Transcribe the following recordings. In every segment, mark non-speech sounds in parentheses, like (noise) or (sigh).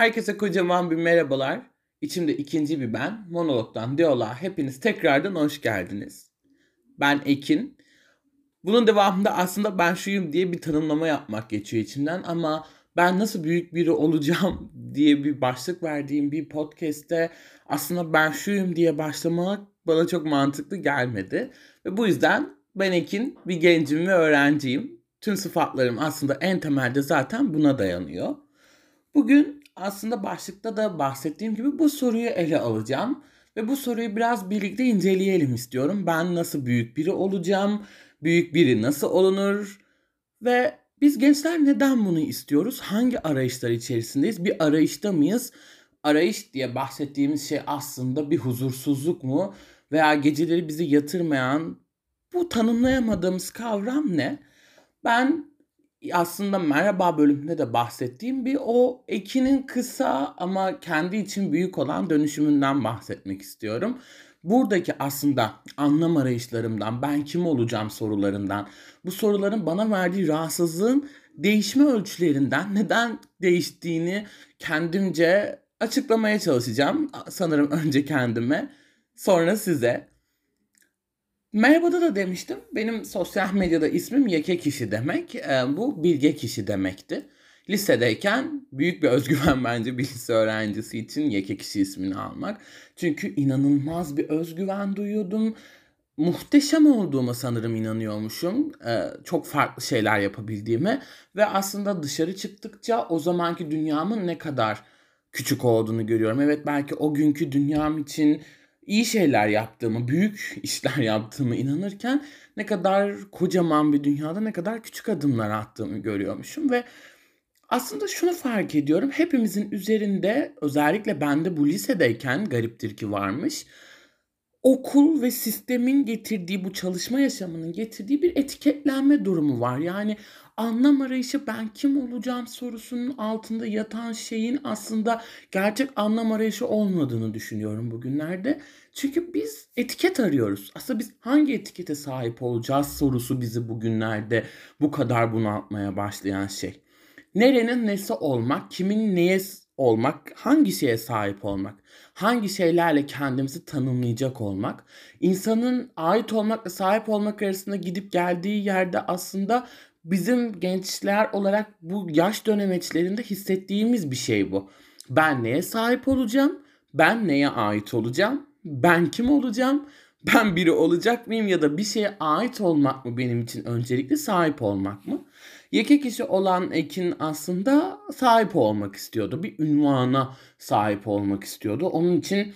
Herkese kocaman bir merhabalar. İçimde ikinci bir ben, monologdan diyaloğa hepiniz tekrardan hoş geldiniz. Ben Ekin. Bunun devamında aslında ben şuyum diye bir tanımlama yapmak geçiyor içimden ama ben nasıl büyük biri olacağım (laughs) diye bir başlık verdiğim bir podcast'te aslında ben şuyum diye başlamak bana çok mantıklı gelmedi. Ve bu yüzden ben Ekin, bir gencim ve öğrenciyim. Tüm sıfatlarım aslında en temelde zaten buna dayanıyor. Bugün aslında başlıkta da bahsettiğim gibi bu soruyu ele alacağım. Ve bu soruyu biraz birlikte inceleyelim istiyorum. Ben nasıl büyük biri olacağım? Büyük biri nasıl olunur? Ve biz gençler neden bunu istiyoruz? Hangi arayışlar içerisindeyiz? Bir arayışta mıyız? Arayış diye bahsettiğimiz şey aslında bir huzursuzluk mu? Veya geceleri bizi yatırmayan bu tanımlayamadığımız kavram ne? Ben aslında merhaba bölümünde de bahsettiğim bir o ekinin kısa ama kendi için büyük olan dönüşümünden bahsetmek istiyorum. Buradaki aslında anlam arayışlarımdan, ben kim olacağım sorularından, bu soruların bana verdiği rahatsızlığın değişme ölçülerinden neden değiştiğini kendimce açıklamaya çalışacağım. Sanırım önce kendime, sonra size. Merhabada da demiştim. Benim sosyal medyada ismim Yeke Kişi demek. E, bu bilge kişi demekti. Lisedeyken büyük bir özgüven (laughs) bence bir lise öğrencisi için Yeke Kişi ismini almak. Çünkü inanılmaz bir özgüven duyuyordum. Muhteşem olduğuma sanırım inanıyormuşum. Ee, çok farklı şeyler yapabildiğime. Ve aslında dışarı çıktıkça o zamanki dünyamın ne kadar küçük olduğunu görüyorum. Evet belki o günkü dünyam için iyi şeyler yaptığımı, büyük işler yaptığımı inanırken ne kadar kocaman bir dünyada ne kadar küçük adımlar attığımı görüyormuşum ve aslında şunu fark ediyorum. Hepimizin üzerinde özellikle bende bu lisedeyken gariptir ki varmış. Okul ve sistemin getirdiği bu çalışma yaşamının getirdiği bir etiketlenme durumu var. Yani anlam arayışı ben kim olacağım sorusunun altında yatan şeyin aslında gerçek anlam arayışı olmadığını düşünüyorum bugünlerde. Çünkü biz etiket arıyoruz. Aslında biz hangi etikete sahip olacağız sorusu bizi bugünlerde bu kadar bunaltmaya başlayan şey. Nerenin nesi olmak, kimin neye olmak, hangi şeye sahip olmak, hangi şeylerle kendimizi tanımlayacak olmak, insanın ait olmakla sahip olmak arasında gidip geldiği yerde aslında bizim gençler olarak bu yaş dönemeçlerinde hissettiğimiz bir şey bu. Ben neye sahip olacağım? Ben neye ait olacağım? Ben kim olacağım? Ben biri olacak mıyım ya da bir şeye ait olmak mı benim için öncelikli sahip olmak mı? Yeke kişi olan Ekin aslında sahip olmak istiyordu. Bir ünvana sahip olmak istiyordu. Onun için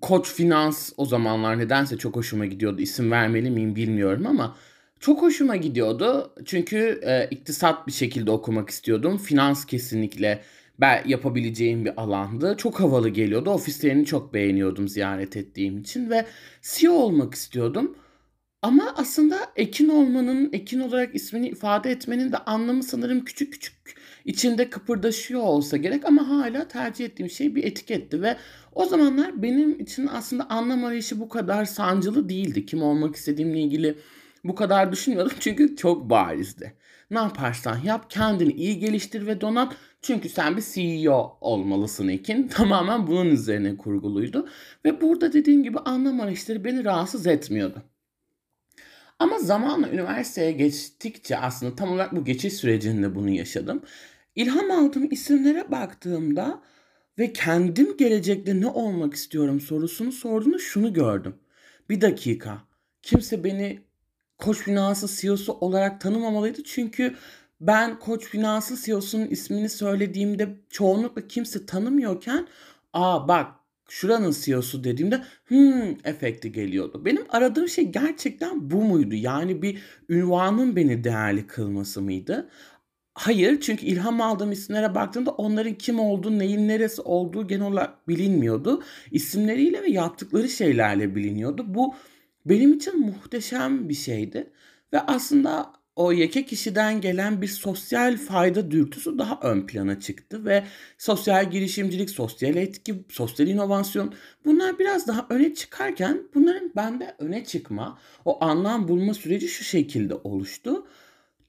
Koç Finans o zamanlar nedense çok hoşuma gidiyordu. İsim vermeli miyim bilmiyorum ama çok hoşuma gidiyordu. Çünkü e, iktisat bir şekilde okumak istiyordum. Finans kesinlikle ben yapabileceğim bir alandı. Çok havalı geliyordu. Ofislerini çok beğeniyordum ziyaret ettiğim için ve CEO olmak istiyordum. Ama aslında Ekin olmanın, Ekin olarak ismini ifade etmenin de anlamı sanırım küçük küçük içinde kıpırdaşıyor olsa gerek ama hala tercih ettiğim şey bir etiketti ve o zamanlar benim için aslında anlam arayışı bu kadar sancılı değildi. Kim olmak istediğimle ilgili bu kadar düşünmüyordum (laughs) çünkü çok barizdi. Ne yaparsan yap kendini iyi geliştir ve donat. Çünkü sen bir CEO olmalısın Ekin. (laughs) Tamamen bunun üzerine kurguluydu. Ve burada dediğim gibi anlam arayışları beni rahatsız etmiyordu. Ama zamanla üniversiteye geçtikçe aslında tam olarak bu geçiş sürecinde bunu yaşadım. İlham aldığım isimlere baktığımda ve kendim gelecekte ne olmak istiyorum sorusunu sorduğunda şunu gördüm. Bir dakika. Kimse beni Koç Finansı CEO'su olarak tanımamalıydı. Çünkü ben Koç Finansı CEO'sunun ismini söylediğimde çoğunlukla kimse tanımıyorken aa bak şuranın CEO'su dediğimde hmm efekti geliyordu. Benim aradığım şey gerçekten bu muydu? Yani bir ünvanın beni değerli kılması mıydı? Hayır çünkü ilham aldığım isimlere baktığımda onların kim olduğu, neyin neresi olduğu genel olarak bilinmiyordu. İsimleriyle ve yaptıkları şeylerle biliniyordu. Bu benim için muhteşem bir şeydi. Ve aslında o yeke kişiden gelen bir sosyal fayda dürtüsü daha ön plana çıktı ve sosyal girişimcilik, sosyal etki, sosyal inovasyon bunlar biraz daha öne çıkarken bunların bende öne çıkma, o anlam bulma süreci şu şekilde oluştu.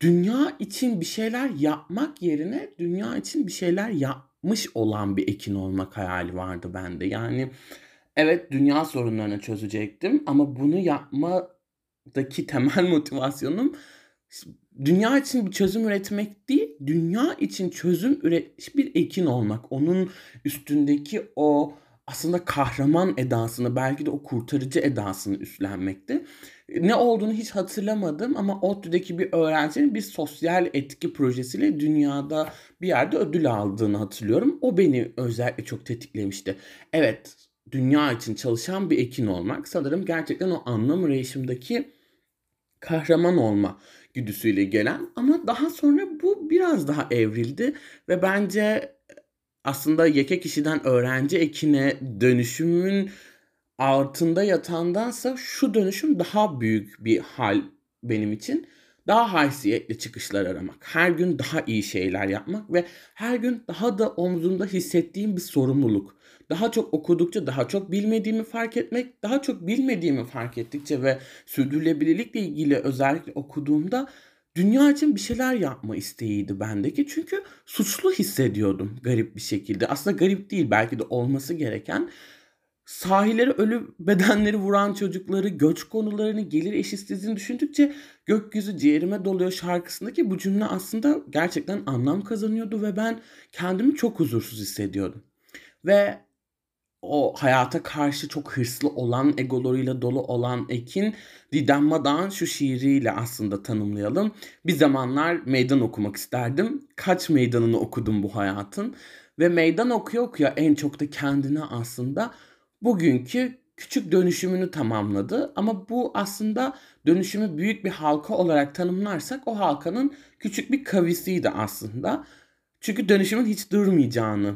Dünya için bir şeyler yapmak yerine dünya için bir şeyler yapmış olan bir ekin olmak hayali vardı bende. Yani evet dünya sorunlarını çözecektim ama bunu yapmadaki temel (laughs) motivasyonum dünya için bir çözüm üretmek değil, dünya için çözüm üretmiş bir ekin olmak. Onun üstündeki o aslında kahraman edasını, belki de o kurtarıcı edasını üstlenmekti. Ne olduğunu hiç hatırlamadım ama ODTÜ'deki bir öğrencinin bir sosyal etki projesiyle dünyada bir yerde ödül aldığını hatırlıyorum. O beni özellikle çok tetiklemişti. Evet, dünya için çalışan bir ekin olmak sanırım gerçekten o anlam arayışımdaki kahraman olma güdüsüyle gelen ama daha sonra bu biraz daha evrildi ve bence aslında yeke kişiden öğrenci ekine dönüşümün altında yatandansa şu dönüşüm daha büyük bir hal benim için. Daha haysiyetli çıkışlar aramak, her gün daha iyi şeyler yapmak ve her gün daha da omzumda hissettiğim bir sorumluluk. Daha çok okudukça daha çok bilmediğimi fark etmek, daha çok bilmediğimi fark ettikçe ve sürdürülebilirlikle ilgili özellikle okuduğumda dünya için bir şeyler yapma isteğiydi bendeki. Çünkü suçlu hissediyordum garip bir şekilde. Aslında garip değil belki de olması gereken. Sahilleri ölü bedenleri vuran çocukları, göç konularını, gelir eşitsizliğini düşündükçe gökyüzü ciğerime doluyor şarkısındaki bu cümle aslında gerçekten anlam kazanıyordu ve ben kendimi çok huzursuz hissediyordum. Ve o hayata karşı çok hırslı olan, egolarıyla dolu olan Ekin Didem Madan şu şiiriyle aslında tanımlayalım. Bir zamanlar meydan okumak isterdim. Kaç meydanını okudum bu hayatın. Ve meydan okuya okuya en çok da kendine aslında bugünkü küçük dönüşümünü tamamladı. Ama bu aslında dönüşümü büyük bir halka olarak tanımlarsak o halkanın küçük bir kavisiydi aslında. Çünkü dönüşümün hiç durmayacağını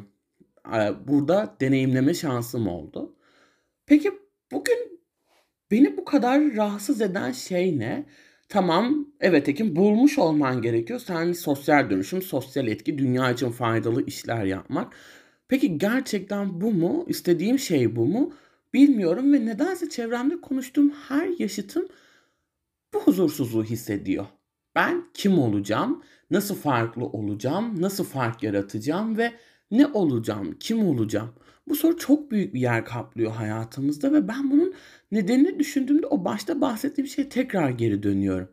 burada deneyimleme şansım oldu. Peki bugün beni bu kadar rahatsız eden şey ne? Tamam evet Ekim bulmuş olman gerekiyor. Sen sosyal dönüşüm, sosyal etki, dünya için faydalı işler yapmak. Peki gerçekten bu mu? İstediğim şey bu mu? Bilmiyorum ve nedense çevremde konuştuğum her yaşıtım bu huzursuzluğu hissediyor. Ben kim olacağım? Nasıl farklı olacağım? Nasıl fark yaratacağım ve ne olacağım? Kim olacağım? Bu soru çok büyük bir yer kaplıyor hayatımızda ve ben bunun nedenini düşündüğümde o başta bahsettiğim şeye tekrar geri dönüyorum.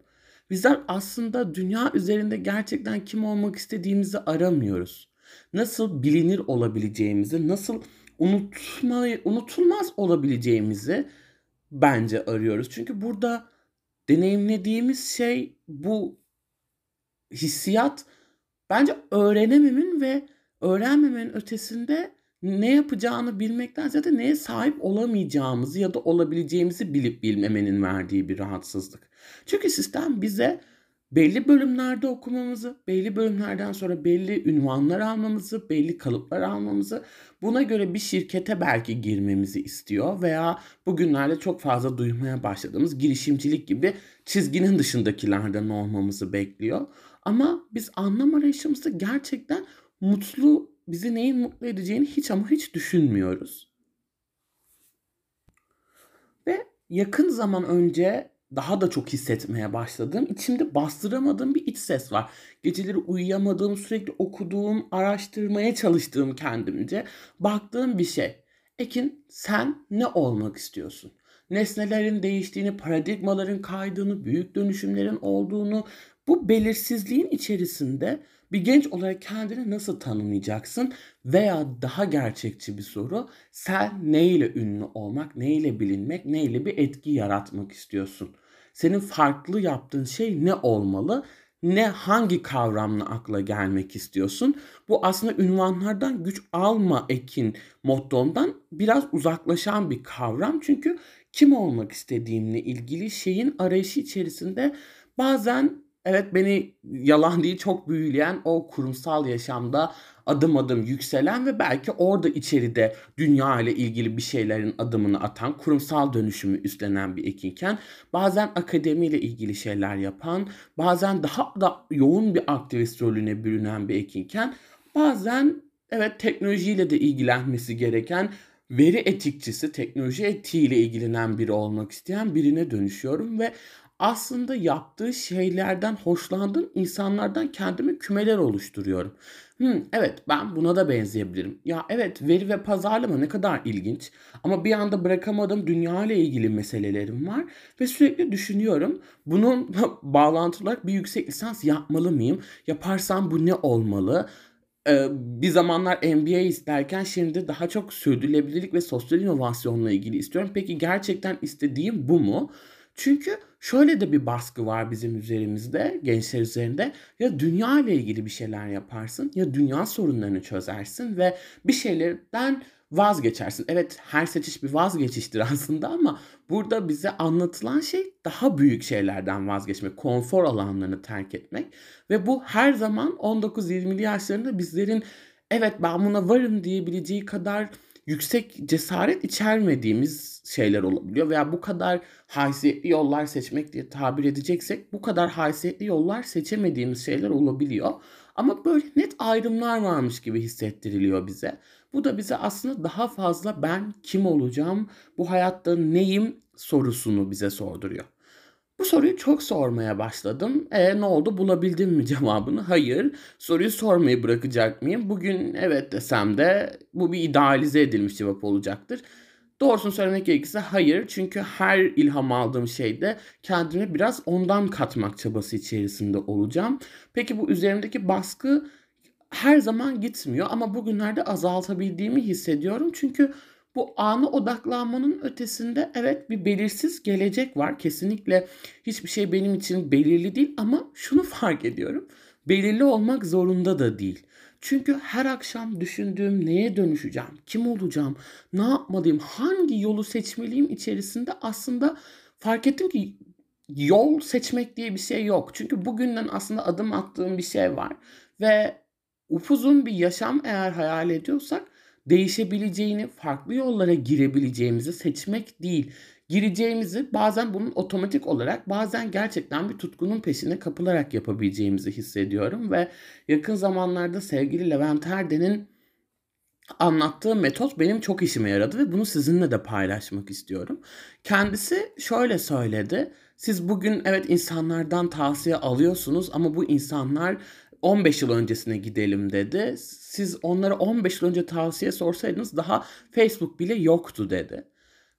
Bizler aslında dünya üzerinde gerçekten kim olmak istediğimizi aramıyoruz. Nasıl bilinir olabileceğimizi, nasıl unutmayı, unutulmaz olabileceğimizi bence arıyoruz. Çünkü burada deneyimlediğimiz şey bu hissiyat bence öğrenememin ve öğrenmemenin ötesinde ne yapacağını bilmekten ziyade neye sahip olamayacağımızı ya da olabileceğimizi bilip bilmemenin verdiği bir rahatsızlık. Çünkü sistem bize belli bölümlerde okumamızı, belli bölümlerden sonra belli ünvanlar almamızı, belli kalıplar almamızı, buna göre bir şirkete belki girmemizi istiyor veya bugünlerde çok fazla duymaya başladığımız girişimcilik gibi çizginin dışındakilerden olmamızı bekliyor. Ama biz anlam arayışımızda gerçekten mutlu bizi neyin mutlu edeceğini hiç ama hiç düşünmüyoruz. Ve yakın zaman önce daha da çok hissetmeye başladığım, içimde bastıramadığım bir iç ses var. Geceleri uyuyamadığım, sürekli okuduğum, araştırmaya çalıştığım kendimce baktığım bir şey. Ekin sen ne olmak istiyorsun? Nesnelerin değiştiğini, paradigmaların kaydığını, büyük dönüşümlerin olduğunu, bu belirsizliğin içerisinde bir genç olarak kendini nasıl tanımlayacaksın? Veya daha gerçekçi bir soru, sen neyle ünlü olmak, neyle bilinmek, neyle bir etki yaratmak istiyorsun? Senin farklı yaptığın şey ne olmalı? Ne hangi kavramla akla gelmek istiyorsun? Bu aslında ünvanlardan güç alma ekin mottondan biraz uzaklaşan bir kavram. Çünkü kim olmak istediğimle ilgili şeyin arayışı içerisinde bazen evet beni yalan değil çok büyüleyen o kurumsal yaşamda adım adım yükselen ve belki orada içeride dünya ile ilgili bir şeylerin adımını atan, kurumsal dönüşümü üstlenen bir ekinken bazen akademiyle ilgili şeyler yapan, bazen daha da yoğun bir aktivist rolüne bürünen bir ekinken bazen evet teknolojiyle de ilgilenmesi gereken veri etikçisi, teknoloji etiğiyle ilgilenen biri olmak isteyen birine dönüşüyorum ve aslında yaptığı şeylerden hoşlandığım insanlardan kendime kümeler oluşturuyorum. Hmm, evet ben buna da benzeyebilirim. Ya evet veri ve pazarlama ne kadar ilginç ama bir anda bırakamadığım dünya ile ilgili meselelerim var ve sürekli düşünüyorum. Bunun (laughs) bağlantılı olarak bir yüksek lisans yapmalı mıyım? Yaparsam bu ne olmalı? Bir zamanlar MBA isterken şimdi daha çok sürdürülebilirlik ve sosyal inovasyonla ilgili istiyorum. Peki gerçekten istediğim bu mu? Çünkü şöyle de bir baskı var bizim üzerimizde, gençler üzerinde. Ya dünya ile ilgili bir şeyler yaparsın ya dünya sorunlarını çözersin ve bir şeylerden vazgeçersin. Evet her seçiş bir vazgeçiştir (laughs) aslında ama burada bize anlatılan şey daha büyük şeylerden vazgeçmek, konfor alanlarını terk etmek ve bu her zaman 19-20'li yaşlarında bizlerin evet ben buna varım diyebileceği kadar yüksek cesaret içermediğimiz şeyler olabiliyor veya bu kadar haysiyetli yollar seçmek diye tabir edeceksek bu kadar haysiyetli yollar seçemediğimiz şeyler olabiliyor. Ama böyle net ayrımlar varmış gibi hissettiriliyor bize. Bu da bize aslında daha fazla ben kim olacağım, bu hayatta neyim sorusunu bize sorduruyor. Bu soruyu çok sormaya başladım. E ne oldu bulabildim mi (laughs) cevabını? Hayır. Soruyu sormayı bırakacak mıyım? Bugün evet desem de bu bir idealize edilmiş cevap olacaktır. Doğrusunu söylemek gerekirse hayır. Çünkü her ilham aldığım şeyde kendime biraz ondan katmak çabası içerisinde olacağım. Peki bu üzerimdeki baskı her zaman gitmiyor ama bugünlerde azaltabildiğimi hissediyorum. Çünkü bu anı odaklanmanın ötesinde evet bir belirsiz gelecek var. Kesinlikle hiçbir şey benim için belirli değil ama şunu (laughs) fark ediyorum. Belirli olmak zorunda da değil. Çünkü her akşam düşündüğüm neye dönüşeceğim, kim olacağım, ne yapmalıyım, hangi yolu seçmeliyim içerisinde aslında fark ettim ki yol seçmek diye bir şey yok. Çünkü bugünden aslında adım attığım bir şey var ve upuzun bir yaşam eğer hayal ediyorsak değişebileceğini, farklı yollara girebileceğimizi seçmek değil. Gireceğimizi bazen bunun otomatik olarak bazen gerçekten bir tutkunun peşine kapılarak yapabileceğimizi hissediyorum ve yakın zamanlarda sevgili Levent Erden'in anlattığı metot benim çok işime yaradı ve bunu sizinle de paylaşmak istiyorum. Kendisi şöyle söyledi. Siz bugün evet insanlardan tavsiye alıyorsunuz ama bu insanlar 15 yıl öncesine gidelim dedi. Siz onlara 15 yıl önce tavsiye sorsaydınız daha Facebook bile yoktu dedi.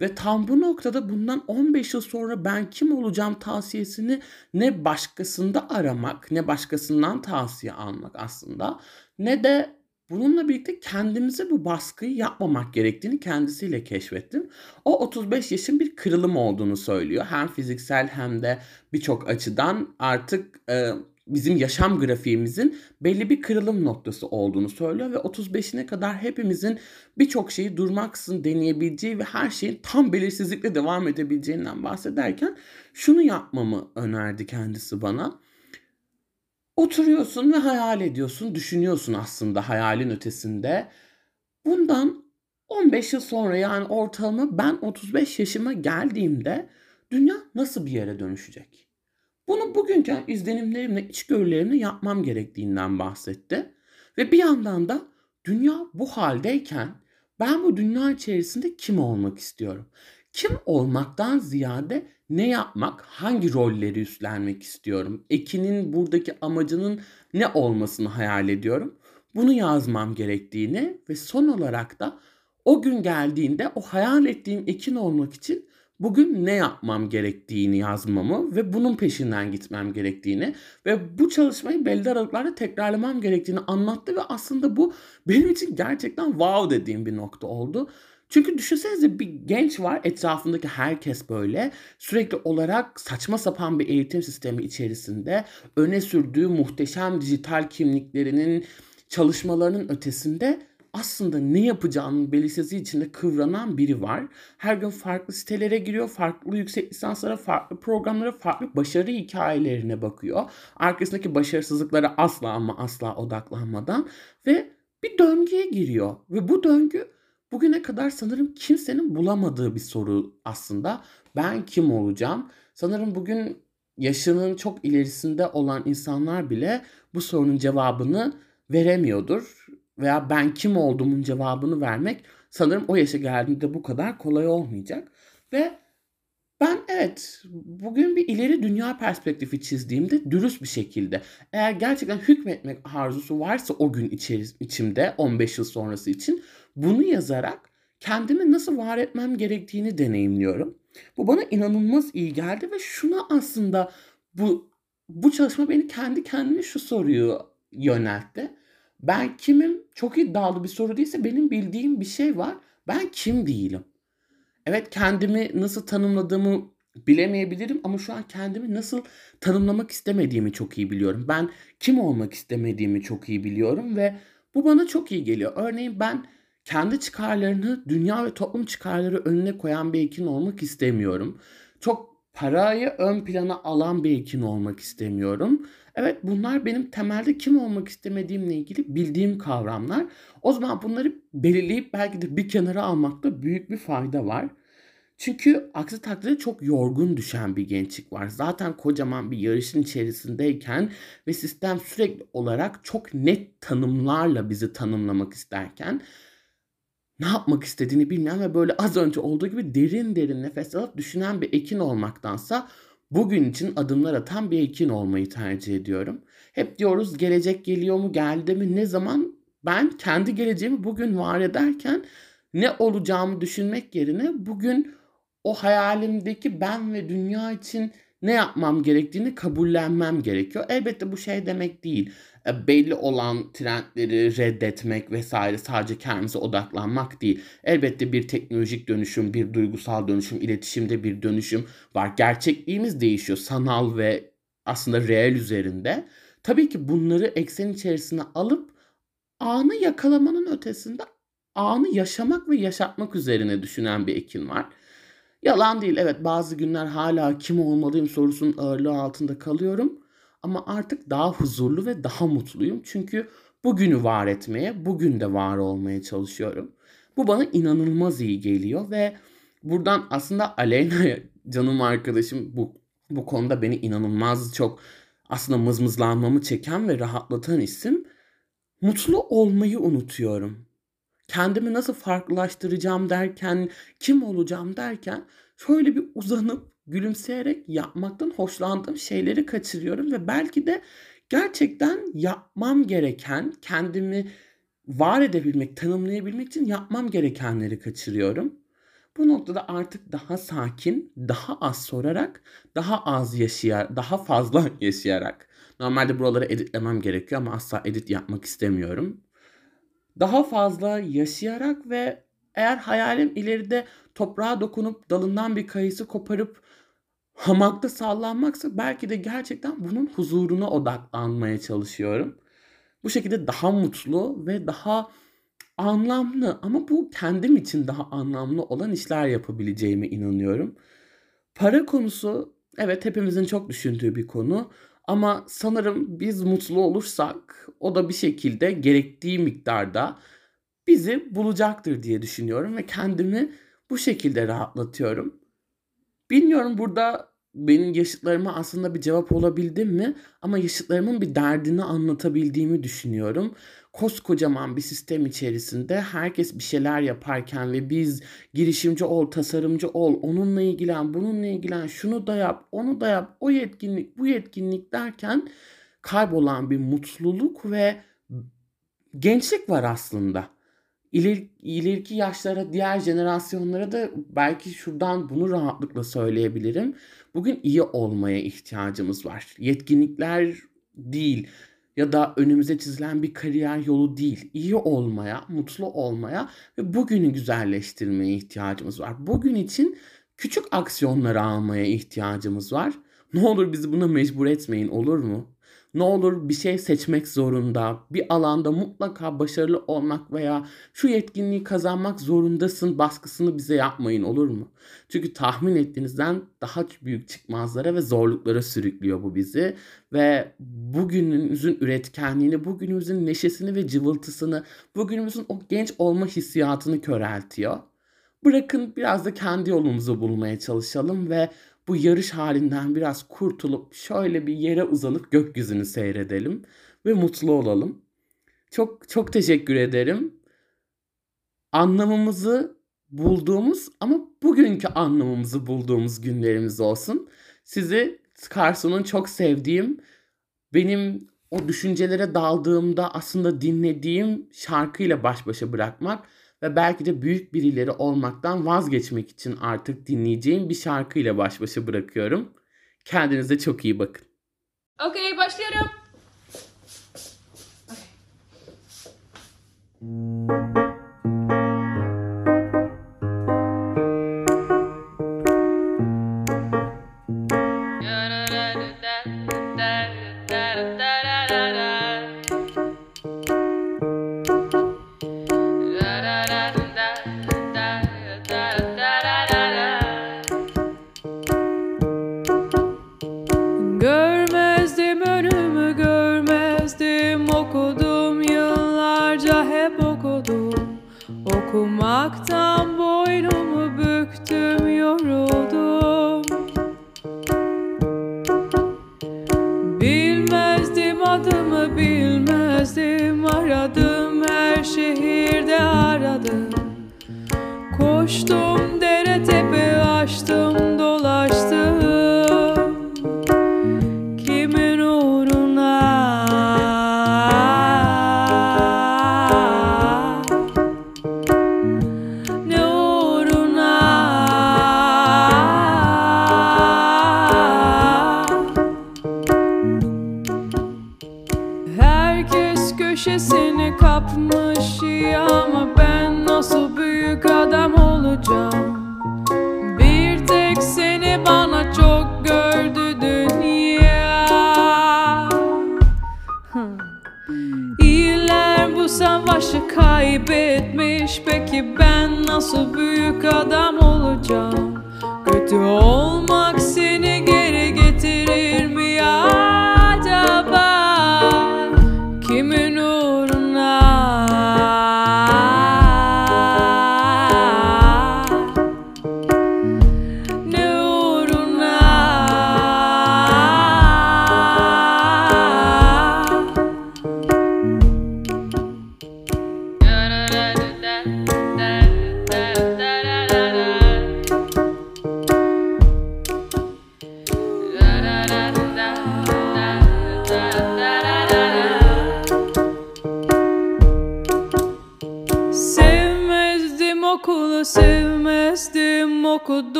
Ve tam bu noktada bundan 15 yıl sonra ben kim olacağım tavsiyesini ne başkasında aramak, ne başkasından tavsiye almak aslında ne de bununla birlikte kendimize bu baskıyı yapmamak gerektiğini kendisiyle keşfettim. O 35 yaşın bir kırılım olduğunu söylüyor. Hem fiziksel hem de birçok açıdan artık e, bizim yaşam grafiğimizin belli bir kırılım noktası olduğunu söylüyor ve 35'ine kadar hepimizin birçok şeyi durmaksızın deneyebileceği ve her şeyin tam belirsizlikle devam edebileceğinden bahsederken şunu yapmamı önerdi kendisi bana. Oturuyorsun ve hayal ediyorsun, düşünüyorsun aslında hayalin ötesinde. Bundan 15 yıl sonra yani ortalama ben 35 yaşıma geldiğimde dünya nasıl bir yere dönüşecek? Bunu bugünkü izlenimlerimle, içgörülerimle yapmam gerektiğinden bahsetti. Ve bir yandan da dünya bu haldeyken ben bu dünya içerisinde kim olmak istiyorum? Kim olmaktan ziyade ne yapmak, hangi rolleri üstlenmek istiyorum? Ekin'in buradaki amacının ne olmasını hayal ediyorum. Bunu yazmam gerektiğini ve son olarak da o gün geldiğinde o hayal ettiğim Ekin olmak için bugün ne yapmam gerektiğini yazmamı ve bunun peşinden gitmem gerektiğini ve bu çalışmayı belli aralıklarla tekrarlamam gerektiğini anlattı ve aslında bu benim için gerçekten wow dediğim bir nokta oldu. Çünkü düşünsenize bir genç var etrafındaki herkes böyle sürekli olarak saçma sapan bir eğitim sistemi içerisinde öne sürdüğü muhteşem dijital kimliklerinin çalışmalarının ötesinde aslında ne yapacağının belirsizliği içinde kıvranan biri var. Her gün farklı sitelere giriyor, farklı yüksek lisanslara, farklı programlara, farklı başarı hikayelerine bakıyor. Arkasındaki başarısızlıklara asla ama asla odaklanmadan ve bir döngüye giriyor. Ve bu döngü bugüne kadar sanırım kimsenin bulamadığı bir soru aslında. Ben kim olacağım? Sanırım bugün yaşının çok ilerisinde olan insanlar bile bu sorunun cevabını veremiyordur. Veya ben kim olduğumun cevabını vermek sanırım o yaşa geldiğinde bu kadar kolay olmayacak. Ve ben evet bugün bir ileri dünya perspektifi çizdiğimde dürüst bir şekilde eğer gerçekten hükmetmek arzusu varsa o gün içeris- içimde 15 yıl sonrası için bunu yazarak kendimi nasıl var etmem gerektiğini deneyimliyorum. Bu bana inanılmaz iyi geldi ve şuna aslında bu bu çalışma beni kendi kendime şu soruyu yöneltti. Ben kimim? Çok iddialı bir soru değilse benim bildiğim bir şey var. Ben kim değilim? Evet kendimi nasıl tanımladığımı bilemeyebilirim ama şu an kendimi nasıl tanımlamak istemediğimi çok iyi biliyorum. Ben kim olmak istemediğimi çok iyi biliyorum ve bu bana çok iyi geliyor. Örneğin ben kendi çıkarlarını dünya ve toplum çıkarları önüne koyan bir ekin olmak istemiyorum. Çok parayı ön plana alan bir ekin olmak istemiyorum. Evet bunlar benim temelde kim olmak istemediğimle ilgili bildiğim kavramlar. O zaman bunları belirleyip belki de bir kenara almakta büyük bir fayda var. Çünkü aksi takdirde çok yorgun düşen bir gençlik var. Zaten kocaman bir yarışın içerisindeyken ve sistem sürekli olarak çok net tanımlarla bizi tanımlamak isterken ne yapmak istediğini bilmeyen ve böyle az önce olduğu gibi derin derin nefes alıp düşünen bir ekin olmaktansa bugün için adımlar atan bir ekin olmayı tercih ediyorum. Hep diyoruz gelecek geliyor mu geldi mi ne zaman ben kendi geleceğimi bugün var ederken ne olacağımı düşünmek yerine bugün o hayalimdeki ben ve dünya için ne yapmam gerektiğini kabullenmem gerekiyor. Elbette bu şey demek değil. E, belli olan trendleri reddetmek vesaire sadece kendimize odaklanmak değil. Elbette bir teknolojik dönüşüm, bir duygusal dönüşüm, iletişimde bir dönüşüm var. Gerçekliğimiz değişiyor sanal ve aslında reel üzerinde. Tabii ki bunları eksen içerisine alıp anı yakalamanın ötesinde anı yaşamak ve yaşatmak üzerine düşünen bir ekin var. Yalan değil evet bazı günler hala kim olmalıyım sorusunun ağırlığı altında kalıyorum. Ama artık daha huzurlu ve daha mutluyum. Çünkü bugünü var etmeye, bugün de var olmaya çalışıyorum. Bu bana inanılmaz iyi geliyor ve buradan aslında Aleyna'ya (laughs) canım arkadaşım bu bu konuda beni inanılmaz çok aslında mızmızlanmamı çeken ve rahatlatan isim. Mutlu olmayı unutuyorum. Kendimi nasıl farklılaştıracağım derken, kim olacağım derken şöyle bir uzanıp gülümseyerek yapmaktan hoşlandığım şeyleri kaçırıyorum ve belki de gerçekten yapmam gereken, kendimi var edebilmek, tanımlayabilmek için yapmam gerekenleri kaçırıyorum. Bu noktada artık daha sakin, daha az sorarak, daha az yaşayarak, daha fazla (laughs) yaşayarak. Normalde buraları editlemem gerekiyor ama asla edit yapmak istemiyorum. Daha fazla yaşayarak ve eğer hayalim ileride toprağa dokunup dalından bir kayısı koparıp hamakta sallanmaksa belki de gerçekten bunun huzuruna odaklanmaya çalışıyorum. Bu şekilde daha mutlu ve daha anlamlı ama bu kendim için daha anlamlı olan işler yapabileceğime inanıyorum. Para konusu evet hepimizin çok düşündüğü bir konu ama sanırım biz mutlu olursak o da bir şekilde gerektiği miktarda bizi bulacaktır diye düşünüyorum ve kendimi bu şekilde rahatlatıyorum. Bilmiyorum burada benim yaşıtlarıma aslında bir cevap olabildim mi? Ama yaşıtlarımın bir derdini anlatabildiğimi düşünüyorum. Koskocaman bir sistem içerisinde herkes bir şeyler yaparken ve biz girişimci ol, tasarımcı ol, onunla ilgilen, bununla ilgilen, şunu da yap, onu da yap, o yetkinlik, bu yetkinlik derken kaybolan bir mutluluk ve gençlik var aslında iler, ileriki yaşlara, diğer jenerasyonlara da belki şuradan bunu rahatlıkla söyleyebilirim. Bugün iyi olmaya ihtiyacımız var. Yetkinlikler değil ya da önümüze çizilen bir kariyer yolu değil. İyi olmaya, mutlu olmaya ve bugünü güzelleştirmeye ihtiyacımız var. Bugün için küçük aksiyonları almaya ihtiyacımız var. Ne olur bizi buna mecbur etmeyin olur mu? Ne olur bir şey seçmek zorunda, bir alanda mutlaka başarılı olmak veya şu yetkinliği kazanmak zorundasın baskısını bize yapmayın olur mu? Çünkü tahmin ettiğinizden daha büyük çıkmazlara ve zorluklara sürüklüyor bu bizi ve bugünümüzün üretkenliğini, bugünümüzün neşesini ve cıvıltısını, bugünümüzün o genç olma hissiyatını köreltiyor. Bırakın biraz da kendi yolumuzu bulmaya çalışalım ve bu yarış halinden biraz kurtulup şöyle bir yere uzanıp gökyüzünü seyredelim ve mutlu olalım. Çok çok teşekkür ederim. Anlamımızı bulduğumuz ama bugünkü anlamımızı bulduğumuz günlerimiz olsun. Sizi Carson'un çok sevdiğim, benim o düşüncelere daldığımda aslında dinlediğim şarkıyla baş başa bırakmak ve belki de büyük birileri olmaktan vazgeçmek için artık dinleyeceğim bir şarkıyla baş başa bırakıyorum. Kendinize çok iyi bakın. Okey başlıyorum. Görmezdim Sturm ben nasıl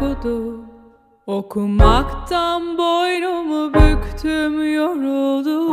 okudum Okumaktan boynumu büktüm yoruldum